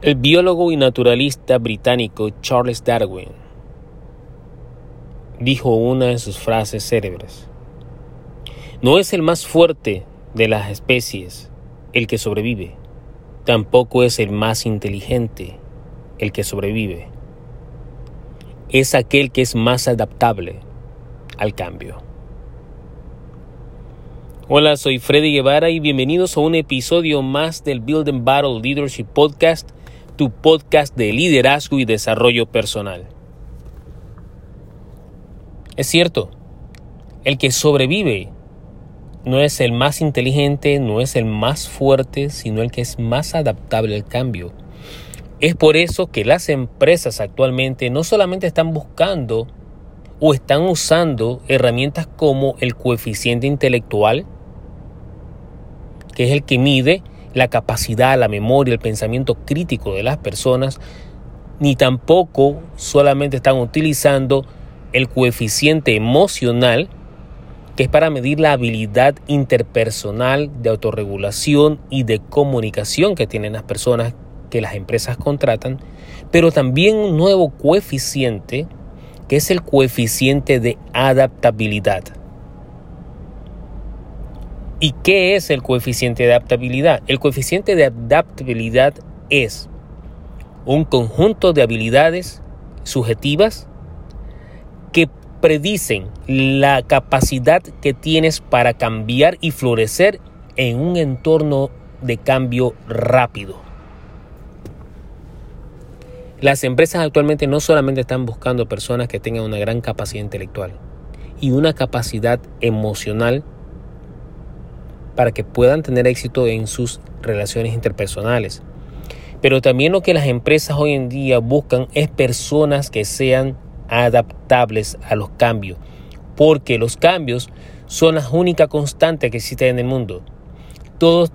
El biólogo y naturalista británico Charles Darwin dijo una de sus frases célebres. No es el más fuerte de las especies el que sobrevive, tampoco es el más inteligente el que sobrevive, es aquel que es más adaptable al cambio. Hola, soy Freddy Guevara y bienvenidos a un episodio más del Build and Battle Leadership Podcast tu podcast de liderazgo y desarrollo personal. Es cierto, el que sobrevive no es el más inteligente, no es el más fuerte, sino el que es más adaptable al cambio. Es por eso que las empresas actualmente no solamente están buscando o están usando herramientas como el coeficiente intelectual, que es el que mide la capacidad, la memoria, el pensamiento crítico de las personas, ni tampoco solamente están utilizando el coeficiente emocional, que es para medir la habilidad interpersonal de autorregulación y de comunicación que tienen las personas que las empresas contratan, pero también un nuevo coeficiente que es el coeficiente de adaptabilidad. ¿Y qué es el coeficiente de adaptabilidad? El coeficiente de adaptabilidad es un conjunto de habilidades subjetivas que predicen la capacidad que tienes para cambiar y florecer en un entorno de cambio rápido. Las empresas actualmente no solamente están buscando personas que tengan una gran capacidad intelectual y una capacidad emocional para que puedan tener éxito en sus relaciones interpersonales. Pero también lo que las empresas hoy en día buscan es personas que sean adaptables a los cambios, porque los cambios son la única constante que existe en el mundo. Todos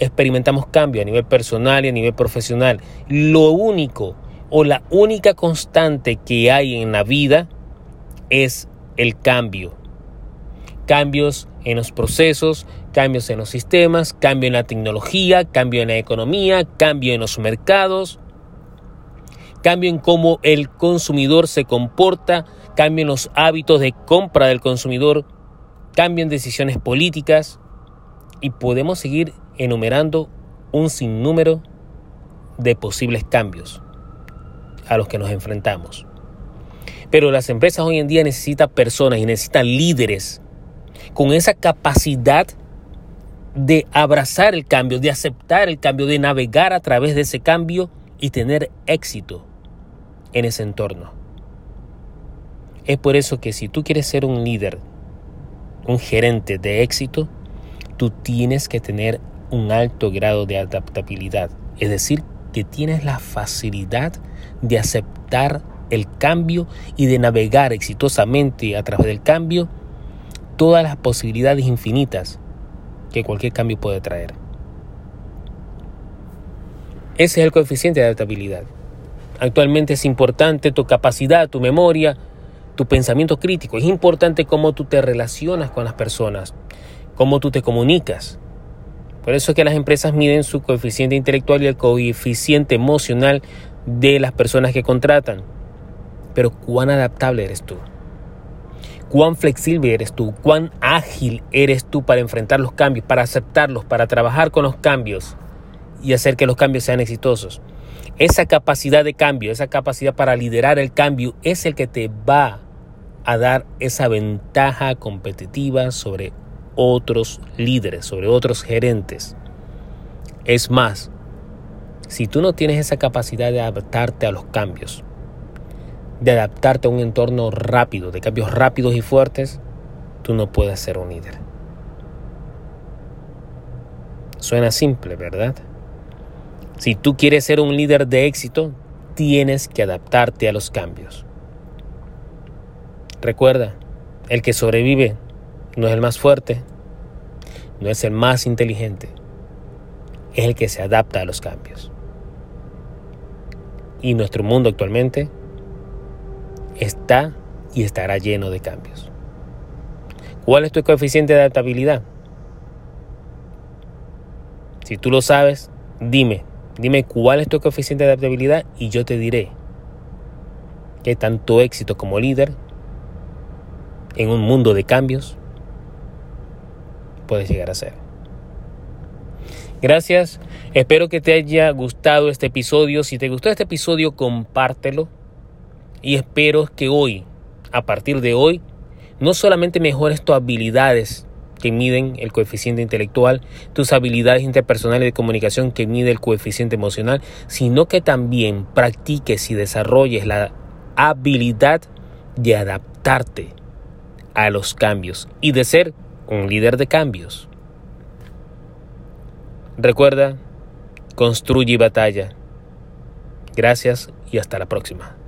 experimentamos cambios a nivel personal y a nivel profesional. Lo único o la única constante que hay en la vida es el cambio. Cambios en los procesos, cambios en los sistemas, cambio en la tecnología, cambio en la economía, cambio en los mercados, cambio en cómo el consumidor se comporta, cambio en los hábitos de compra del consumidor, cambio en decisiones políticas y podemos seguir enumerando un sinnúmero de posibles cambios a los que nos enfrentamos. Pero las empresas hoy en día necesitan personas y necesitan líderes con esa capacidad de abrazar el cambio, de aceptar el cambio, de navegar a través de ese cambio y tener éxito en ese entorno. Es por eso que si tú quieres ser un líder, un gerente de éxito, tú tienes que tener un alto grado de adaptabilidad. Es decir, que tienes la facilidad de aceptar el cambio y de navegar exitosamente a través del cambio todas las posibilidades infinitas que cualquier cambio puede traer. Ese es el coeficiente de adaptabilidad. Actualmente es importante tu capacidad, tu memoria, tu pensamiento crítico. Es importante cómo tú te relacionas con las personas, cómo tú te comunicas. Por eso es que las empresas miden su coeficiente intelectual y el coeficiente emocional de las personas que contratan. Pero ¿cuán adaptable eres tú? Cuán flexible eres tú, cuán ágil eres tú para enfrentar los cambios, para aceptarlos, para trabajar con los cambios y hacer que los cambios sean exitosos. Esa capacidad de cambio, esa capacidad para liderar el cambio es el que te va a dar esa ventaja competitiva sobre otros líderes, sobre otros gerentes. Es más, si tú no tienes esa capacidad de adaptarte a los cambios, de adaptarte a un entorno rápido, de cambios rápidos y fuertes, tú no puedes ser un líder. Suena simple, ¿verdad? Si tú quieres ser un líder de éxito, tienes que adaptarte a los cambios. Recuerda, el que sobrevive no es el más fuerte, no es el más inteligente, es el que se adapta a los cambios. Y nuestro mundo actualmente está y estará lleno de cambios. ¿Cuál es tu coeficiente de adaptabilidad? Si tú lo sabes, dime, Dime cuál es tu coeficiente de adaptabilidad y yo te diré qué tanto éxito como líder en un mundo de cambios puedes llegar a ser. Gracias, espero que te haya gustado este episodio. Si te gustó este episodio, compártelo. Y espero que hoy, a partir de hoy, no solamente mejores tus habilidades que miden el coeficiente intelectual, tus habilidades interpersonales de comunicación que mide el coeficiente emocional, sino que también practiques y desarrolles la habilidad de adaptarte a los cambios y de ser un líder de cambios. Recuerda, construye batalla. Gracias y hasta la próxima.